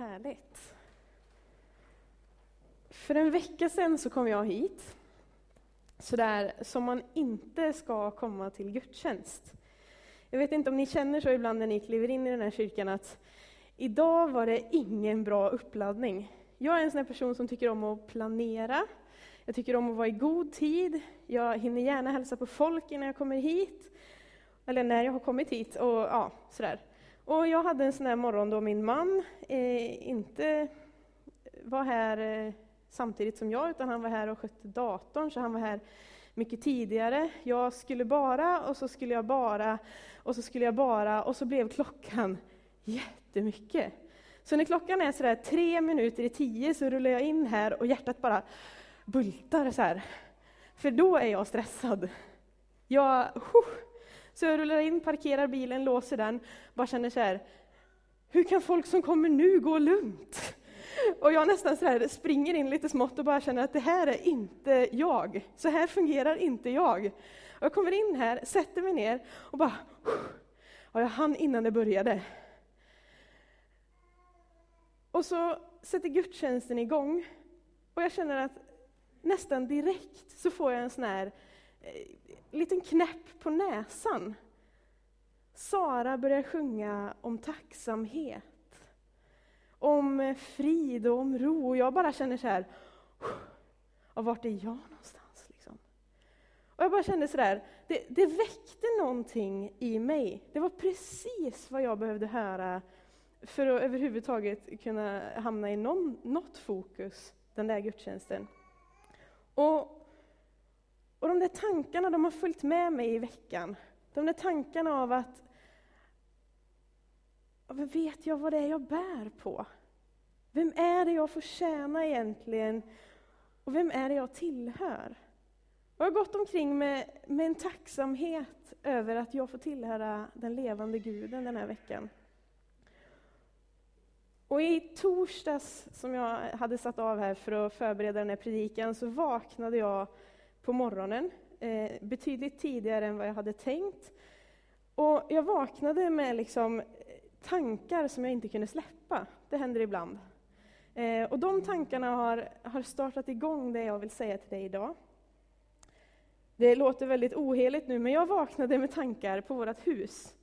Härligt. För en vecka sedan så kom jag hit, sådär som man inte ska komma till gudstjänst. Jag vet inte om ni känner så ibland när ni kliver in i den här kyrkan att idag var det ingen bra uppladdning. Jag är en sån person som tycker om att planera, jag tycker om att vara i god tid, jag hinner gärna hälsa på folk innan jag kommer hit, eller när jag har kommit hit, och ja, sådär. Och jag hade en sån här morgon då min man eh, inte var här eh, samtidigt som jag, utan han var här och skötte datorn, så han var här mycket tidigare. Jag skulle bara, och så skulle jag bara, och så skulle jag bara, och så blev klockan jättemycket. Så när klockan är sådär tre minuter i tio så rullar jag in här och hjärtat bara bultar så här. För då är jag stressad. Jag, så jag rullar in, parkerar bilen, låser den, bara känner så här, hur kan folk som kommer nu gå lugnt? Och jag nästan så här springer in lite smått och bara känner att det här är inte jag. Så här fungerar inte jag. Och jag kommer in här, sätter mig ner och bara... Och jag hann innan det började. Och så sätter gudstjänsten igång. Och jag känner att nästan direkt så får jag en sån här Eh, liten knäpp på näsan. Sara börjar sjunga om tacksamhet om frid och om ro. Och jag bara känner så här, och vart är jag någonstans? Liksom? Och jag bara kände så där, det, det väckte någonting i mig. Det var precis vad jag behövde höra för att överhuvudtaget kunna hamna i någon, något fokus den där gudstjänsten. Och, och de där tankarna de har följt med mig i veckan. De där tankarna av att men vet jag vad det är jag bär på? Vem är det jag får tjäna egentligen? Och vem är det jag tillhör? jag har gått omkring med, med en tacksamhet över att jag får tillhöra den levande guden den här veckan. Och i torsdags, som jag hade satt av här för att förbereda den här predikan, så vaknade jag på morgonen, eh, betydligt tidigare än vad jag hade tänkt. Och jag vaknade med liksom eh, tankar som jag inte kunde släppa. Det händer ibland. Eh, och de tankarna har, har startat igång det jag vill säga till dig idag. Det låter väldigt oheligt nu, men jag vaknade med tankar på vårt hus.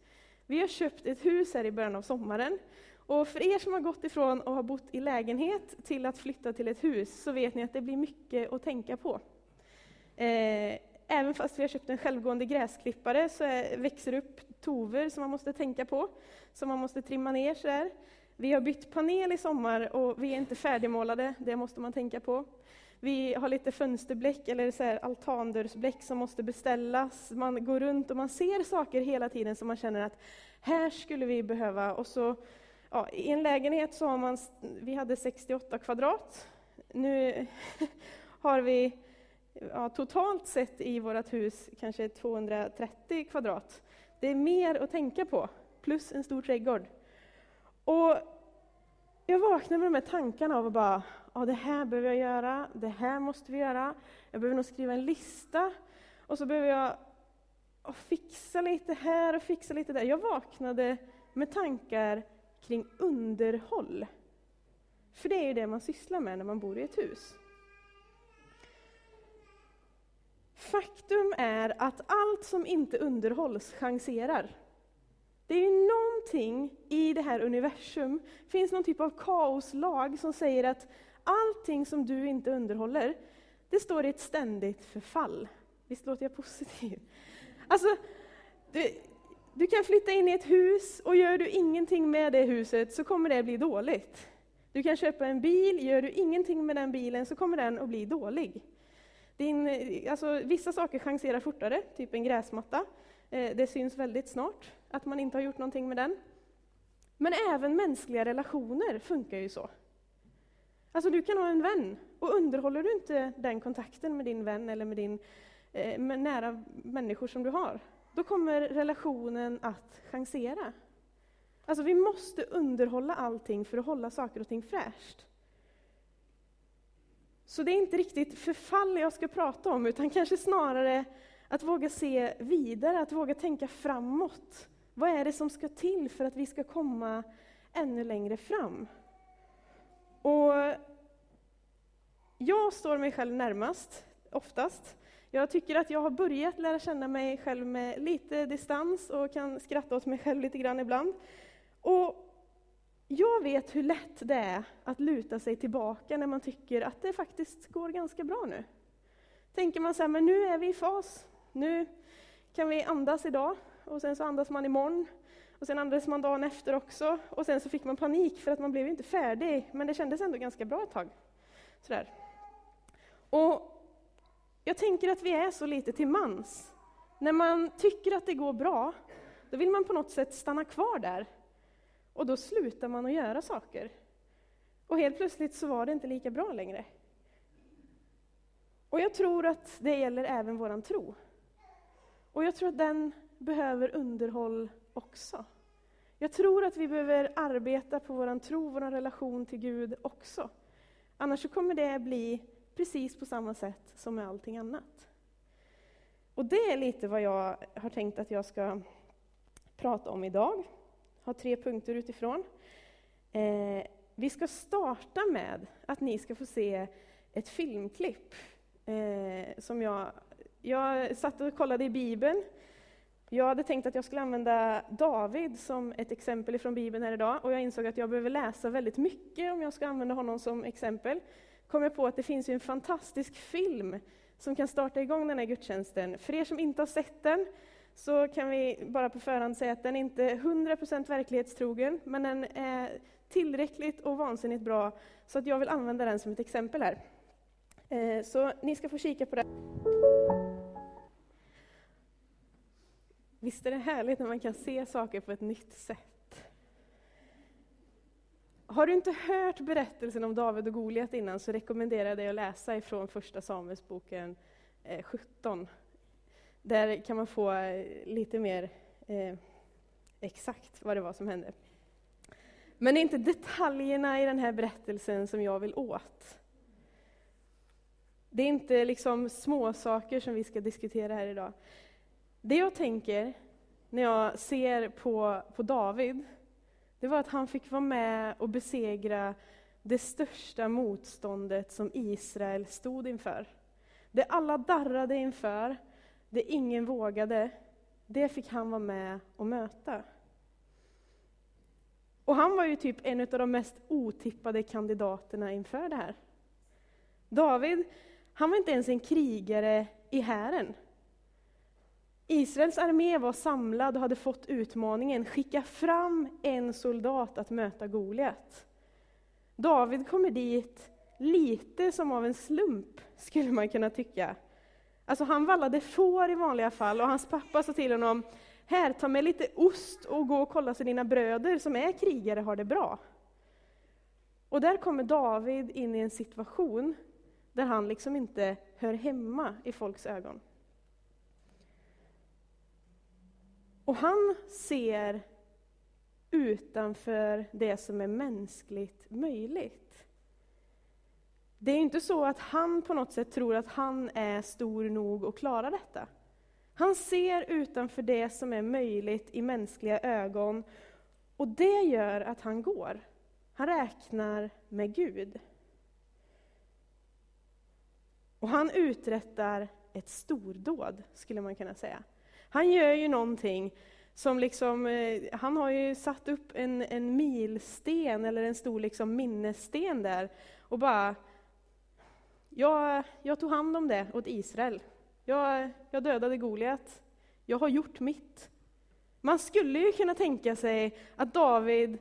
Vi har köpt ett hus här i början av sommaren. Och för er som har gått ifrån att ha bott i lägenhet till att flytta till ett hus, så vet ni att det blir mycket att tänka på. Eh, även fast vi har köpt en självgående gräsklippare så är, växer upp tover som man måste tänka på som man måste trimma ner sådär. Vi har bytt panel i sommar och vi är inte färdigmålade, det måste man tänka på. Vi har lite fönsterbläck eller så här altandörrsbläck som måste beställas. Man går runt och man ser saker hela tiden som man känner att här skulle vi behöva. Och så, ja, I en lägenhet så har man, vi hade 68 kvadrat. Nu har vi ja, totalt sett i vårt hus kanske 230 kvadrat. Det är mer att tänka på plus en stor trädgård. Och jag vaknade med de här tankarna av att bara, ja det här behöver jag göra, det här måste vi göra, jag behöver nog skriva en lista, och så behöver jag fixa lite här och fixa lite där. Jag vaknade med tankar kring underhåll. För det är ju det man sysslar med när man bor i ett hus. Faktum är att allt som inte underhålls chanserar. Det är ju någonting i det här universum, det finns någon typ av kaoslag som säger att allting som du inte underhåller, det står i ett ständigt förfall. Visst låter jag positiv? Alltså, du, du kan flytta in i ett hus och gör du ingenting med det huset så kommer det bli dåligt. Du kan köpa en bil, gör du ingenting med den bilen så kommer den att bli dålig. Din, alltså, vissa saker chanserar fortare, typ en gräsmatta. Eh, det syns väldigt snart att man inte har gjort någonting med den. Men även mänskliga relationer funkar ju så. Alltså du kan ha en vän, och underhåller du inte den kontakten med din vän eller med, din, eh, med nära människor som du har, då kommer relationen att chansera. Alltså vi måste underhålla allting för att hålla saker och ting fräscht. Så det är inte riktigt förfall jag ska prata om, utan kanske snarare att våga se vidare, att våga tänka framåt. Vad är det som ska till för att vi ska komma ännu längre fram? Och jag står mig själv närmast, oftast. Jag tycker att jag har börjat lära känna mig själv med lite distans och kan skratta åt mig själv lite grann ibland. Och jag vet hur lätt det är att luta sig tillbaka när man tycker att det faktiskt går ganska bra nu. Tänker man så här, men nu är vi i fas, nu kan vi andas idag, och sen så andas man imorgon, och sen andas man dagen efter också, och sen så fick man panik för att man blev inte färdig, men det kändes ändå ganska bra ett tag. Sådär. Och jag tänker att vi är så lite till mans. När man tycker att det går bra, då vill man på något sätt stanna kvar där. Och då slutar man att göra saker. Och helt plötsligt så var det inte lika bra längre. Och jag tror att det gäller även våran tro. Och jag tror att den behöver underhåll också. Jag tror att vi behöver arbeta på vår tro, vår relation till Gud också. Annars så kommer det bli precis på samma sätt som med allting annat. Och det är lite vad jag har tänkt att jag ska prata om idag. Har tre punkter utifrån. Eh, vi ska starta med att ni ska få se ett filmklipp eh, som jag... Jag satt och kollade i Bibeln. Jag hade tänkt att jag skulle använda David som ett exempel från Bibeln här idag, och jag insåg att jag behöver läsa väldigt mycket om jag ska använda honom som exempel. Kom jag på att det finns en fantastisk film som kan starta igång den här gudstjänsten. För er som inte har sett den, så kan vi bara på förhand säga att den inte är 100% verklighetstrogen, men den är tillräckligt och vansinnigt bra, så att jag vill använda den som ett exempel här. Eh, så ni ska få kika på den. Visst är det härligt när man kan se saker på ett nytt sätt? Har du inte hört berättelsen om David och Goliat innan så rekommenderar jag dig att läsa ifrån Första Samuelsboken eh, 17. Där kan man få eh, lite mer eh, exakt vad det var som hände. Men det är inte detaljerna i den här berättelsen som jag vill åt. Det är inte liksom små saker som vi ska diskutera här idag. Det jag tänker när jag ser på, på David, det var att han fick vara med och besegra det största motståndet som Israel stod inför. Det alla darrade inför, det ingen vågade, det fick han vara med och möta. Och han var ju typ en av de mest otippade kandidaterna inför det här. David, han var inte ens en krigare i hären. Israels armé var samlad och hade fått utmaningen, skicka fram en soldat att möta Goliat. David kommer dit lite som av en slump, skulle man kunna tycka. Alltså han vallade får i vanliga fall och hans pappa sa till honom, här, ta med lite ost och gå och kolla så dina bröder som är krigare har det bra. Och där kommer David in i en situation där han liksom inte hör hemma i folks ögon. Och han ser utanför det som är mänskligt möjligt. Det är inte så att han på något sätt tror att han är stor nog att klara detta. Han ser utanför det som är möjligt i mänskliga ögon, och det gör att han går. Han räknar med Gud. Och han uträttar ett stordåd, skulle man kunna säga. Han gör ju någonting som liksom, eh, han har ju satt upp en, en milsten eller en stor liksom minnessten där och bara, jag, jag tog hand om det åt Israel. Jag, jag dödade Goliat. Jag har gjort mitt. Man skulle ju kunna tänka sig att David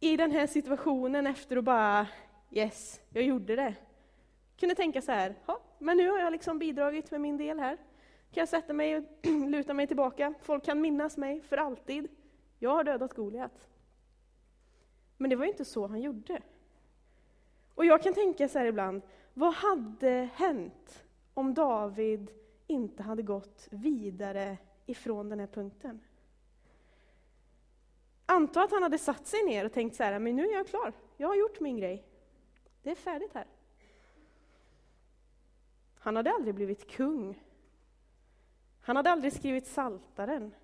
i den här situationen efter att bara, yes, jag gjorde det, kunde tänka så här, men nu har jag liksom bidragit med min del här kan jag sätta mig och luta mig tillbaka. Folk kan minnas mig för alltid. Jag har dödat Goliat. Men det var ju inte så han gjorde. Och jag kan tänka så här ibland, vad hade hänt om David inte hade gått vidare ifrån den här punkten? Anta att han hade satt sig ner och tänkt så här, men nu är jag klar. Jag har gjort min grej. Det är färdigt här. Han hade aldrig blivit kung han hade aldrig skrivit Saltaren.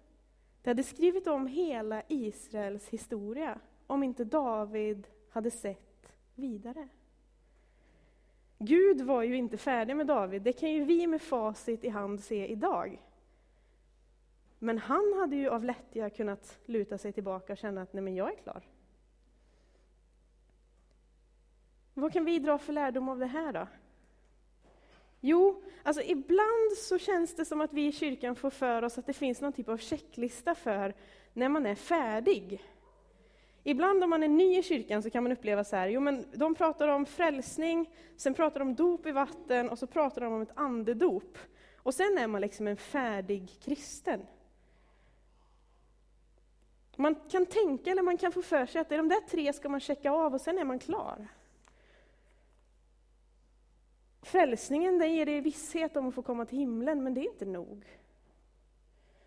Det hade skrivit om hela Israels historia om inte David hade sett vidare. Gud var ju inte färdig med David, det kan ju vi med facit i hand se idag. Men han hade ju av lättja kunnat luta sig tillbaka och känna att nej men jag är klar. Vad kan vi dra för lärdom av det här då? Jo, alltså ibland så känns det som att vi i kyrkan får för oss att det finns någon typ av checklista för när man är färdig. Ibland om man är ny i kyrkan så kan man uppleva så här, jo men de pratar om frälsning, sen pratar de om dop i vatten och så pratar de om ett andedop. Och sen är man liksom en färdig kristen. Man kan tänka eller man kan få för sig att de där tre ska man checka av och sen är man klar. Frälsningen den ger dig visshet om att få komma till himlen, men det är inte nog.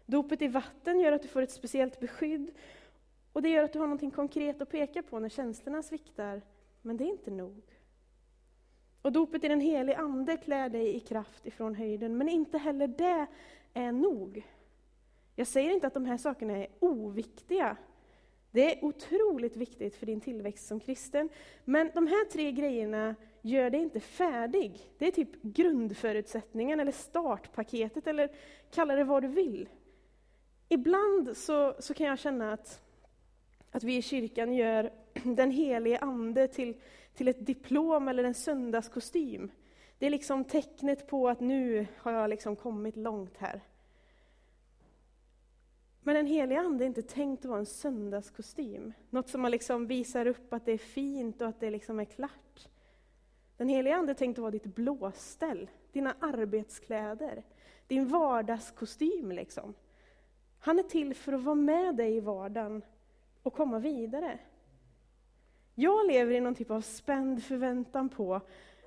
Dopet i vatten gör att du får ett speciellt beskydd och det gör att du har något konkret att peka på när känslorna sviktar, men det är inte nog. Och dopet i den helige Ande klär dig i kraft ifrån höjden, men inte heller det är nog. Jag säger inte att de här sakerna är oviktiga. Det är otroligt viktigt för din tillväxt som kristen. Men de här tre grejerna gör dig inte färdig. Det är typ grundförutsättningen, eller startpaketet, eller kalla det vad du vill. Ibland så, så kan jag känna att, att vi i kyrkan gör den helige Ande till, till ett diplom eller en söndagskostym. Det är liksom tecknet på att nu har jag liksom kommit långt här. Men den helige Ande är inte tänkt att vara en söndagskostym. Något som man liksom visar upp att det är fint och att det liksom är klart. Den helige Ande är tänkt att vara ditt blåställ, dina arbetskläder, din vardagskostym. Liksom. Han är till för att vara med dig i vardagen och komma vidare. Jag lever i någon typ av spänd förväntan på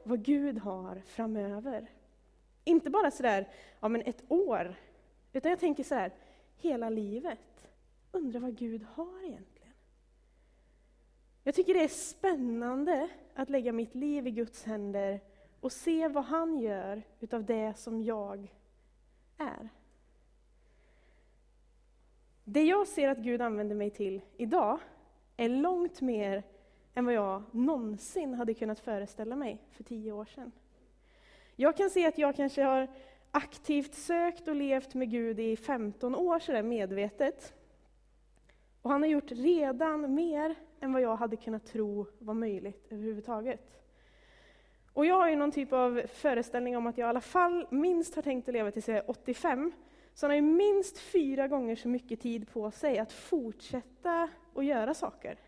vad Gud har framöver. Inte bara sådär, ja men ett år, utan jag tänker sådär, hela livet. Undrar vad Gud har egentligen. Jag tycker det är spännande att lägga mitt liv i Guds händer och se vad han gör utav det som jag är. Det jag ser att Gud använder mig till idag är långt mer än vad jag någonsin hade kunnat föreställa mig för tio år sedan. Jag kan se att jag kanske har aktivt sökt och levt med Gud i 15 år sådär medvetet. Och han har gjort redan mer än vad jag hade kunnat tro var möjligt överhuvudtaget. Och jag har ju någon typ av föreställning om att jag i alla fall minst har tänkt att leva tills jag är 85. Så han har ju minst fyra gånger så mycket tid på sig att fortsätta att göra saker.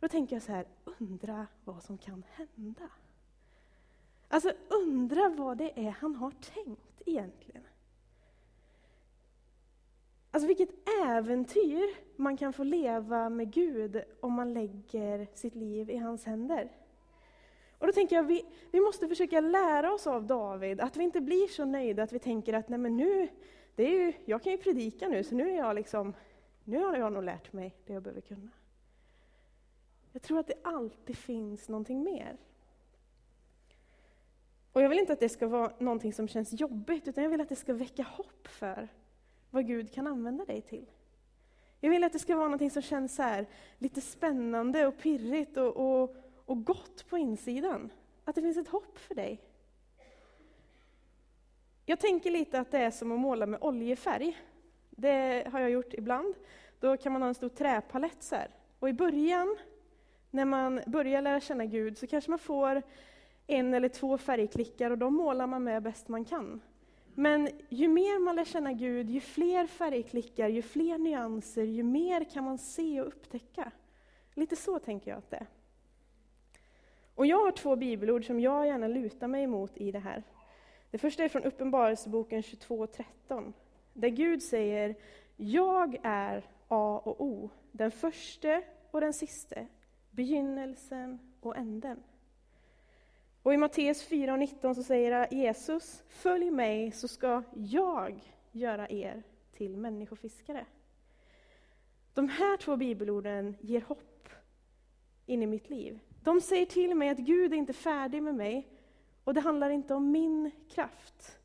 då tänker jag så här, undra vad som kan hända. Alltså undra vad det är han har tänkt egentligen. Alltså vilket äventyr man kan få leva med Gud om man lägger sitt liv i hans händer. Och då tänker jag, vi, vi måste försöka lära oss av David, att vi inte blir så nöjda att vi tänker att nej men nu, det är ju, jag kan ju predika nu, så nu är jag liksom, nu har jag nog lärt mig det jag behöver kunna. Jag tror att det alltid finns någonting mer. Och jag vill inte att det ska vara någonting som känns jobbigt, utan jag vill att det ska väcka hopp för vad Gud kan använda dig till. Jag vill att det ska vara någonting som känns så här, lite spännande och pirrigt och, och, och gott på insidan. Att det finns ett hopp för dig. Jag tänker lite att det är som att måla med oljefärg. Det har jag gjort ibland. Då kan man ha en stor träpalett så här. Och i början, när man börjar lära känna Gud, så kanske man får en eller två färgklickar och de målar man med bäst man kan. Men ju mer man lär känna Gud, ju fler färgklickar, ju fler nyanser, ju mer kan man se och upptäcka. Lite så tänker jag att det är. Och jag har två bibelord som jag gärna lutar mig emot i det här. Det första är från Uppenbarelseboken 22.13, där Gud säger Jag är A och O, den första och den siste, begynnelsen och änden. Och i Matteus 4.19 så säger Jesus, följ mig så ska jag göra er till människofiskare. De här två bibelorden ger hopp in i mitt liv. De säger till mig att Gud är inte färdig med mig och det handlar inte om min kraft.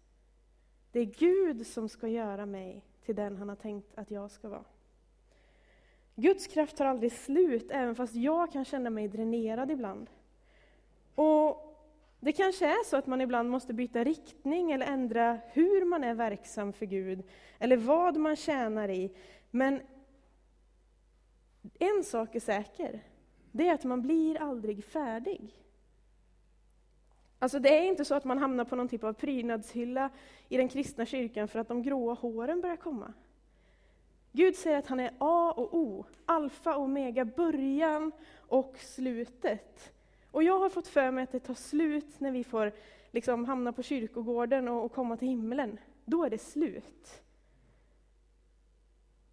Det är Gud som ska göra mig till den han har tänkt att jag ska vara. Guds kraft tar aldrig slut, även fast jag kan känna mig dränerad ibland. Och det kanske är så att man ibland måste byta riktning eller ändra hur man är verksam för Gud, eller vad man tjänar i. Men en sak är säker, det är att man blir aldrig färdig. Alltså det är inte så att man hamnar på någon typ av prydnadshylla i den kristna kyrkan för att de gråa håren börjar komma. Gud säger att han är A och O, alfa och omega, början och slutet. Och jag har fått för mig att det tar slut när vi får liksom hamna på kyrkogården och, och komma till himlen. Då är det slut.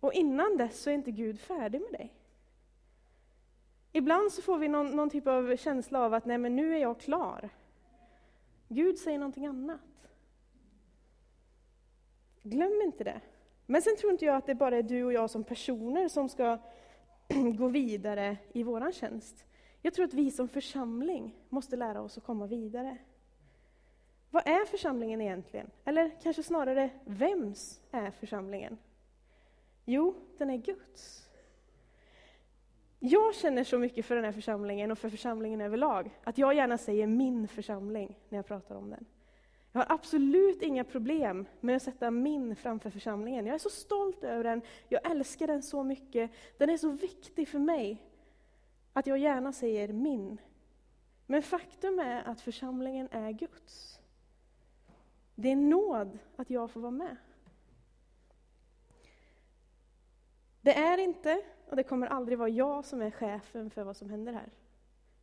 Och innan dess så är inte Gud färdig med dig. Ibland så får vi någon, någon, typ av känsla av att nej men nu är jag klar. Gud säger någonting annat. Glöm inte det. Men sen tror inte jag att det bara är du och jag som personer som ska gå vidare i våran tjänst. Jag tror att vi som församling måste lära oss att komma vidare. Vad är församlingen egentligen? Eller kanske snarare, vems är församlingen? Jo, den är Guds. Jag känner så mycket för den här församlingen och för församlingen överlag, att jag gärna säger min församling när jag pratar om den. Jag har absolut inga problem med att sätta min framför församlingen. Jag är så stolt över den, jag älskar den så mycket. Den är så viktig för mig att jag gärna säger min. Men faktum är att församlingen är Guds. Det är nåd att jag får vara med. Det är inte, och det kommer aldrig vara jag som är chefen för vad som händer här.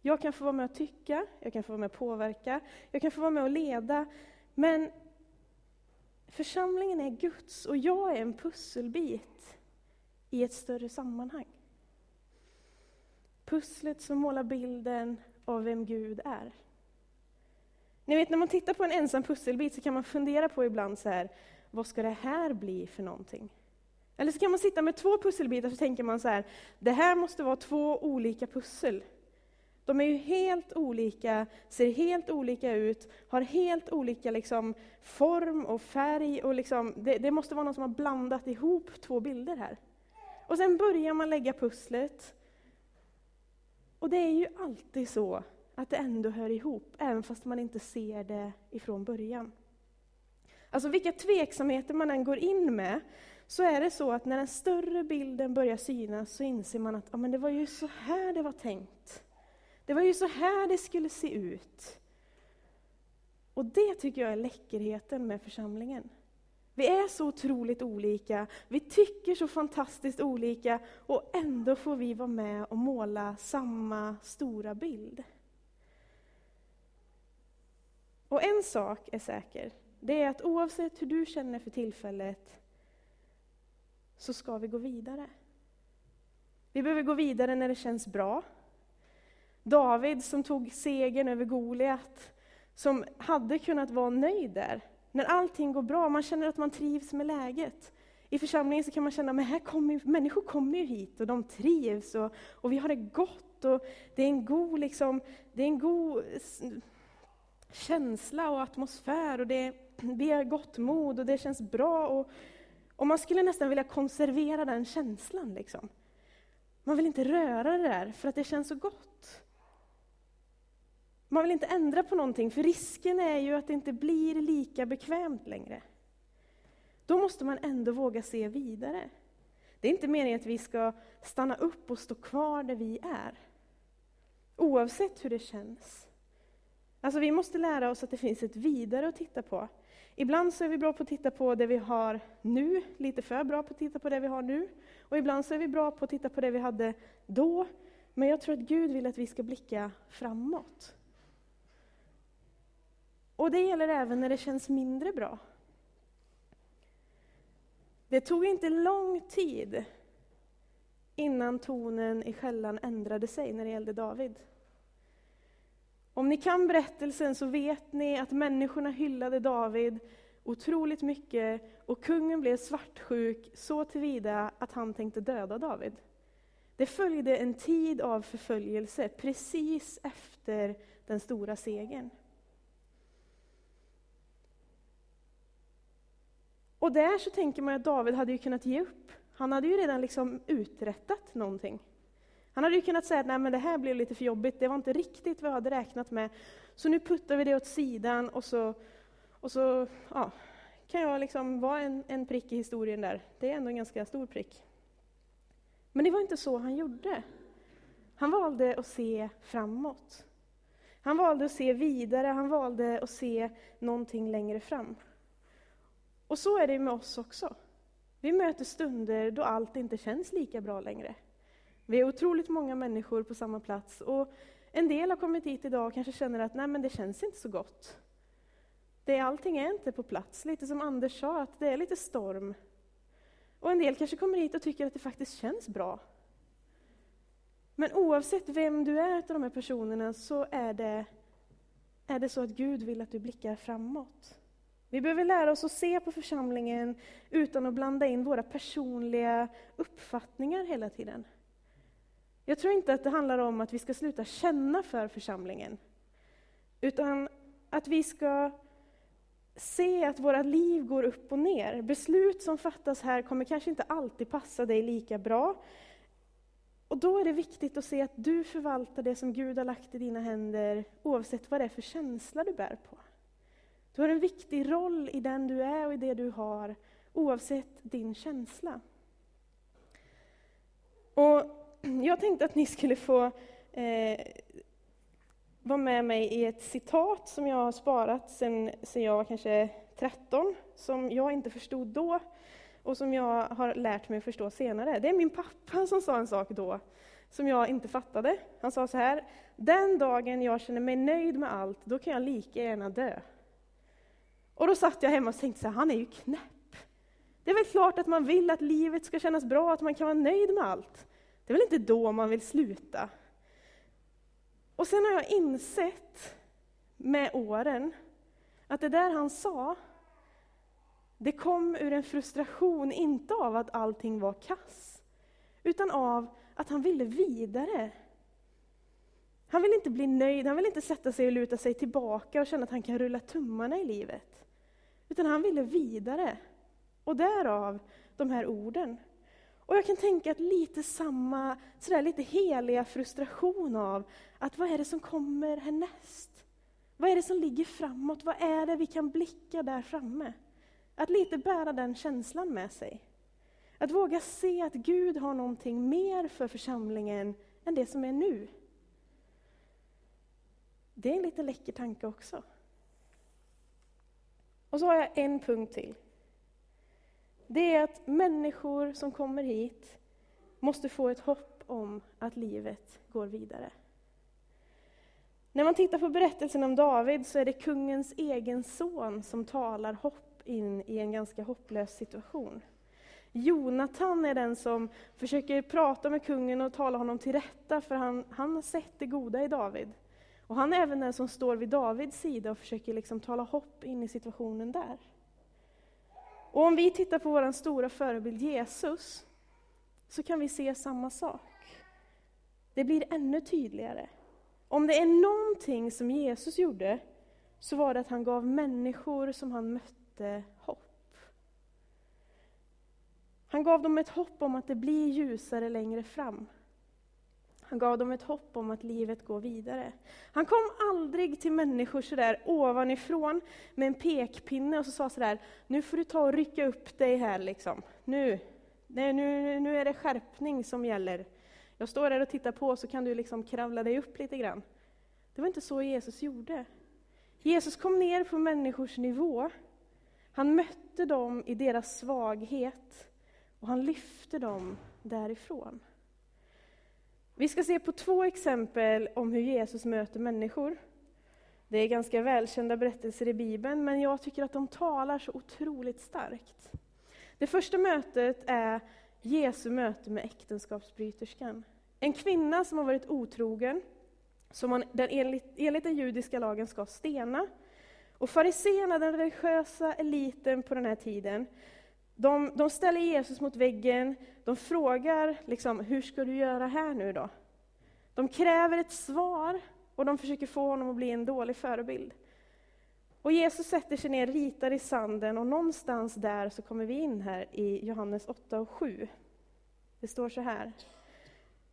Jag kan få vara med och tycka, jag kan få vara med och påverka, jag kan få vara med och leda, men församlingen är Guds och jag är en pusselbit i ett större sammanhang. Pusslet som målar bilden av vem Gud är. Ni vet, när man tittar på en ensam pusselbit så kan man fundera på ibland så här, vad ska det här bli för någonting? Eller så kan man sitta med två pusselbitar så tänker man så här, det här måste vara två olika pussel. De är ju helt olika, ser helt olika ut, har helt olika liksom, form och färg. Och liksom, det, det måste vara någon som har blandat ihop två bilder här. Och sen börjar man lägga pusslet. Och det är ju alltid så att det ändå hör ihop, även fast man inte ser det ifrån början. Alltså vilka tveksamheter man än går in med, så är det så att när den större bilden börjar synas så inser man att ja, men det var ju så här det var tänkt. Det var ju så här det skulle se ut. Och det tycker jag är läckerheten med församlingen. Vi är så otroligt olika, vi tycker så fantastiskt olika och ändå får vi vara med och måla samma stora bild. Och en sak är säker, det är att oavsett hur du känner för tillfället så ska vi gå vidare. Vi behöver gå vidare när det känns bra. David som tog segern över Goliat, som hade kunnat vara nöjd där. När allting går bra, man känner att man trivs med läget. I församlingen så kan man känna att människor kommer ju hit och de trivs och, och vi har det gott. Och det, är en god, liksom, det är en god känsla och atmosfär och det, vi har gott mod och det känns bra. Och, och man skulle nästan vilja konservera den känslan. Liksom. Man vill inte röra det där för att det känns så gott. Man vill inte ändra på någonting, för risken är ju att det inte blir lika bekvämt längre. Då måste man ändå våga se vidare. Det är inte meningen att vi ska stanna upp och stå kvar där vi är. Oavsett hur det känns. Alltså vi måste lära oss att det finns ett vidare att titta på. Ibland så är vi bra på att titta på det vi har nu, lite för bra på att titta på det vi har nu. Och ibland så är vi bra på att titta på det vi hade då. Men jag tror att Gud vill att vi ska blicka framåt. Och det gäller även när det känns mindre bra. Det tog inte lång tid innan tonen i skällan ändrade sig när det gällde David. Om ni kan berättelsen så vet ni att människorna hyllade David otroligt mycket och kungen blev svartsjuk så tillvida att han tänkte döda David. Det följde en tid av förföljelse precis efter den stora segern. Och där så tänker man att David hade ju kunnat ge upp. Han hade ju redan liksom uträttat någonting. Han hade ju kunnat säga att Nej, men det här blev lite för jobbigt, det var inte riktigt vad jag hade räknat med, så nu puttar vi det åt sidan och så, och så ja, kan jag liksom vara en, en prick i historien där. Det är ändå en ganska stor prick. Men det var inte så han gjorde. Han valde att se framåt. Han valde att se vidare, han valde att se någonting längre fram. Och så är det med oss också. Vi möter stunder då allt inte känns lika bra längre. Vi är otroligt många människor på samma plats och en del har kommit hit idag och kanske känner att nej men det känns inte så gott. Det, allting är inte på plats, lite som Anders sa, att det är lite storm. Och en del kanske kommer hit och tycker att det faktiskt känns bra. Men oavsett vem du är av de här personerna så är det, är det så att Gud vill att du blickar framåt. Vi behöver lära oss att se på församlingen utan att blanda in våra personliga uppfattningar hela tiden. Jag tror inte att det handlar om att vi ska sluta känna för församlingen, utan att vi ska se att våra liv går upp och ner. Beslut som fattas här kommer kanske inte alltid passa dig lika bra. Och då är det viktigt att se att du förvaltar det som Gud har lagt i dina händer, oavsett vad det är för känsla du bär på. Du har en viktig roll i den du är och i det du har, oavsett din känsla. Och jag tänkte att ni skulle få eh, vara med mig i ett citat som jag har sparat sedan, jag var kanske 13, som jag inte förstod då och som jag har lärt mig att förstå senare. Det är min pappa som sa en sak då, som jag inte fattade. Han sa så här, den dagen jag känner mig nöjd med allt, då kan jag lika gärna dö. Och då satt jag hemma och tänkte så här, han är ju knäpp. Det är väl klart att man vill att livet ska kännas bra, att man kan vara nöjd med allt. Det är väl inte då man vill sluta? Och sen har jag insett med åren att det där han sa, det kom ur en frustration, inte av att allting var kass, utan av att han ville vidare. Han vill inte bli nöjd, han vill inte sätta sig och luta sig tillbaka och känna att han kan rulla tummarna i livet. Utan han ville vidare. Och därav de här orden. Och jag kan tänka att lite samma, sådär lite heliga frustration av att vad är det som kommer härnäst? Vad är det som ligger framåt? Vad är det vi kan blicka där framme? Att lite bära den känslan med sig. Att våga se att Gud har någonting mer för församlingen än det som är nu. Det är en lite läcker tanke också. Och så har jag en punkt till. Det är att människor som kommer hit måste få ett hopp om att livet går vidare. När man tittar på berättelsen om David så är det kungens egen son som talar hopp in i en ganska hopplös situation. Jonatan är den som försöker prata med kungen och tala honom till rätta, för han, han har sett det goda i David. Och han är även den som står vid Davids sida och försöker liksom tala hopp in i situationen där. Och om vi tittar på vår stora förebild Jesus, så kan vi se samma sak. Det blir ännu tydligare. Om det är någonting som Jesus gjorde, så var det att han gav människor som han mötte hopp. Han gav dem ett hopp om att det blir ljusare längre fram. Han gav dem ett hopp om att livet går vidare. Han kom aldrig till människor sådär ovanifrån med en pekpinne och så sa sådär, nu får du ta och rycka upp dig här liksom. Nu, nu, nu är det skärpning som gäller. Jag står här och tittar på så kan du liksom kravla dig upp lite grann. Det var inte så Jesus gjorde. Jesus kom ner på människors nivå. Han mötte dem i deras svaghet och han lyfte dem därifrån. Vi ska se på två exempel om hur Jesus möter människor. Det är ganska välkända berättelser i Bibeln, men jag tycker att de talar så otroligt starkt. Det första mötet är Jesu möte med äktenskapsbryterskan. En kvinna som har varit otrogen, som man den enligt, enligt den judiska lagen ska stena. Och fariséerna, den religiösa eliten på den här tiden, de, de ställer Jesus mot väggen, de frågar liksom, hur ska du göra här nu då? De kräver ett svar och de försöker få honom att bli en dålig förebild. Och Jesus sätter sig ner, ritar i sanden och någonstans där så kommer vi in här i Johannes 8 och 7. Det står så här.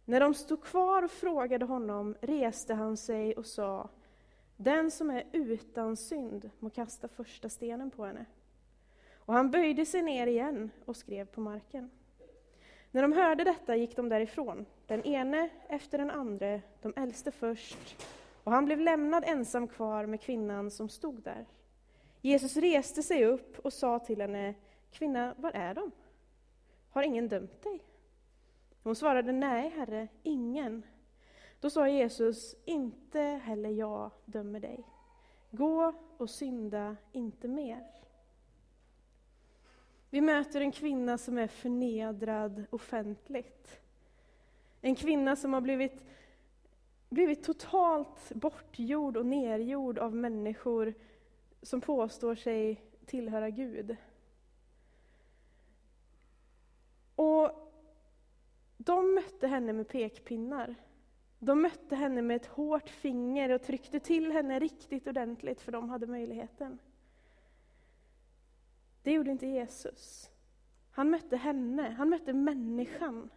När de stod kvar och frågade honom reste han sig och sa Den som är utan synd må kasta första stenen på henne. Och han böjde sig ner igen och skrev på marken. När de hörde detta gick de därifrån, den ene efter den andra, de äldste först, och han blev lämnad ensam kvar med kvinnan som stod där. Jesus reste sig upp och sa till henne, Kvinna, var är de? Har ingen dömt dig? Hon svarade, Nej, Herre, ingen. Då sa Jesus, inte heller jag dömer dig. Gå och synda inte mer. Vi möter en kvinna som är förnedrad offentligt. En kvinna som har blivit, blivit totalt bortgjord och nergjord av människor som påstår sig tillhöra Gud. Och de mötte henne med pekpinnar. De mötte henne med ett hårt finger och tryckte till henne riktigt ordentligt, för de hade möjligheten. Det gjorde inte Jesus. Han mötte henne, han mötte människan.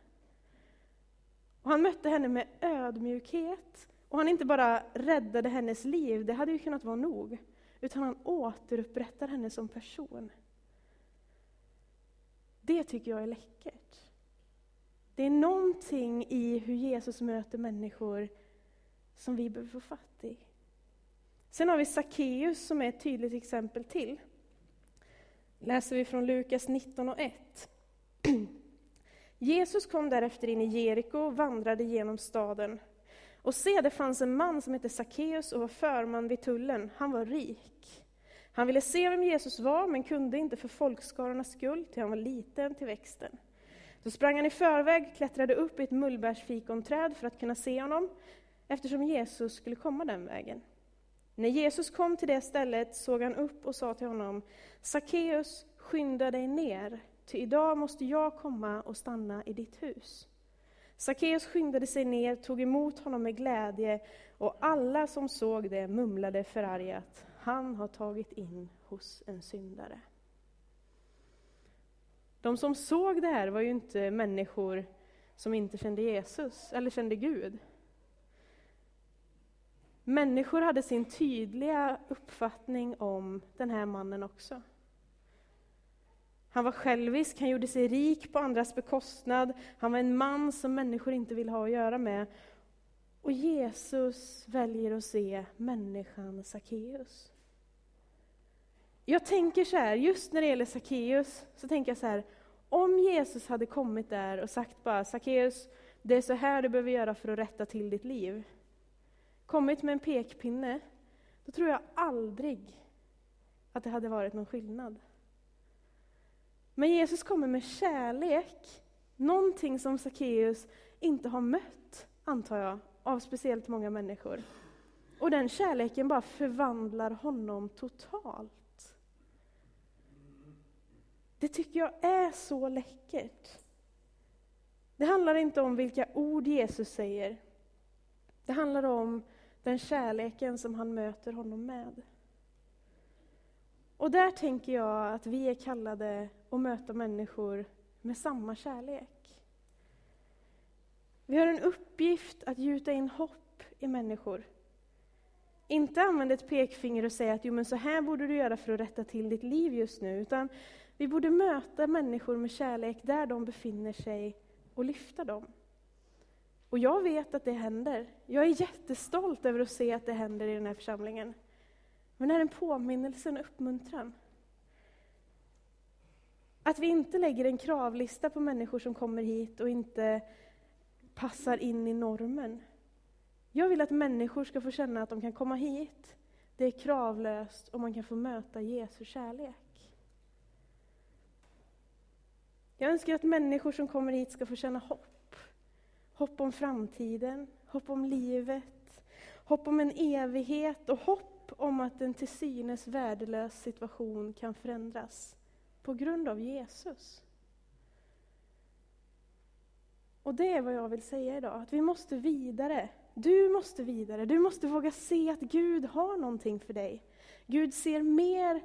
Och han mötte henne med ödmjukhet. Och han inte bara räddade hennes liv, det hade ju kunnat vara nog, utan han återupprättar henne som person. Det tycker jag är läckert. Det är någonting i hur Jesus möter människor som vi behöver få fatt i. Sen har vi Sackeus som är ett tydligt exempel till läser vi från Lukas 19 och 1. Jesus kom därefter in i Jeriko och vandrade genom staden. Och se, det fanns en man som hette Sackeus och var förman vid tullen. Han var rik. Han ville se vem Jesus var, men kunde inte för folkskarornas skull, till han var liten till växten. Då sprang han i förväg, klättrade upp i ett mullbärsfikonträd för att kunna se honom, eftersom Jesus skulle komma den vägen. När Jesus kom till det stället såg han upp och sa till honom, Sackeus, skynda dig ner, ty idag måste jag komma och stanna i ditt hus. Sackeus skyndade sig ner, tog emot honom med glädje, och alla som såg det mumlade förargat, han har tagit in hos en syndare. De som såg det här var ju inte människor som inte kände Jesus, eller kände Gud. Människor hade sin tydliga uppfattning om den här mannen också. Han var självisk, han gjorde sig rik på andras bekostnad, han var en man som människor inte vill ha att göra med. Och Jesus väljer att se människan Sackeus. Jag tänker så här, just när det gäller Sackeus, så tänker jag så här, om Jesus hade kommit där och sagt bara Sackeus, det är så här du behöver göra för att rätta till ditt liv kommit med en pekpinne, då tror jag aldrig att det hade varit någon skillnad. Men Jesus kommer med kärlek, någonting som Sackeus inte har mött, antar jag, av speciellt många människor. Och den kärleken bara förvandlar honom totalt. Det tycker jag är så läckert. Det handlar inte om vilka ord Jesus säger. Det handlar om den kärleken som han möter honom med. Och där tänker jag att vi är kallade att möta människor med samma kärlek. Vi har en uppgift att gjuta in hopp i människor. Inte använda ett pekfinger och säga att jo, men så här borde du göra för att rätta till ditt liv just nu, utan vi borde möta människor med kärlek där de befinner sig och lyfta dem. Och jag vet att det händer. Jag är jättestolt över att se att det händer i den här församlingen. Men det är en påminnelse, en uppmuntran. Att vi inte lägger en kravlista på människor som kommer hit och inte passar in i normen. Jag vill att människor ska få känna att de kan komma hit, det är kravlöst och man kan få möta Jesu kärlek. Jag önskar att människor som kommer hit ska få känna hopp hopp om framtiden, hopp om livet, hopp om en evighet och hopp om att en till synes värdelös situation kan förändras på grund av Jesus. Och det är vad jag vill säga idag, att vi måste vidare. Du måste vidare, du måste våga se att Gud har någonting för dig. Gud ser mer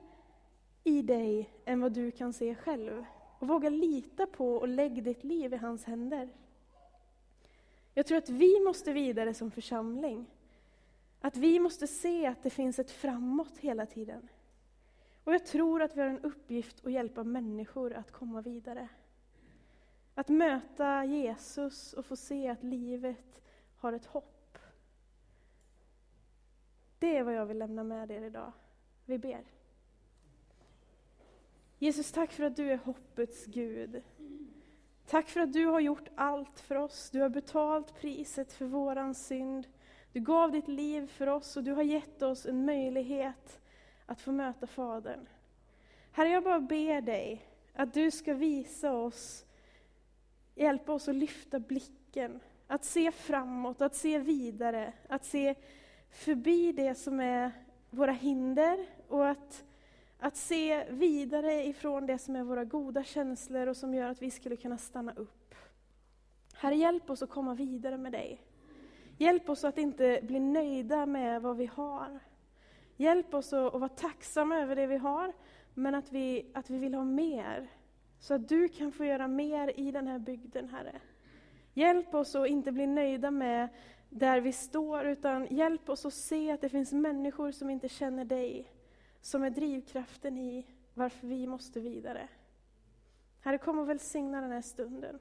i dig än vad du kan se själv. Och våga lita på och lägg ditt liv i hans händer. Jag tror att vi måste vidare som församling. Att vi måste se att det finns ett framåt hela tiden. Och jag tror att vi har en uppgift att hjälpa människor att komma vidare. Att möta Jesus och få se att livet har ett hopp. Det är vad jag vill lämna med er idag. Vi ber. Jesus, tack för att du är hoppets Gud. Tack för att du har gjort allt för oss. Du har betalt priset för våran synd. Du gav ditt liv för oss och du har gett oss en möjlighet att få möta Fadern. Herre, jag bara ber dig att du ska visa oss, hjälpa oss att lyfta blicken, att se framåt, att se vidare, att se förbi det som är våra hinder och att, att se vidare ifrån det som är våra goda känslor och som gör att vi skulle kunna stanna upp. Herre, hjälp oss att komma vidare med dig. Hjälp oss att inte bli nöjda med vad vi har. Hjälp oss att, att vara tacksamma över det vi har, men att vi, att vi vill ha mer. Så att du kan få göra mer i den här bygden, Herre. Hjälp oss att inte bli nöjda med där vi står, utan hjälp oss att se att det finns människor som inte känner dig, som är drivkraften i varför vi måste vidare. Herre, kom och välsigna den här stunden.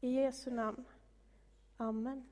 I Jesu namn. Amen.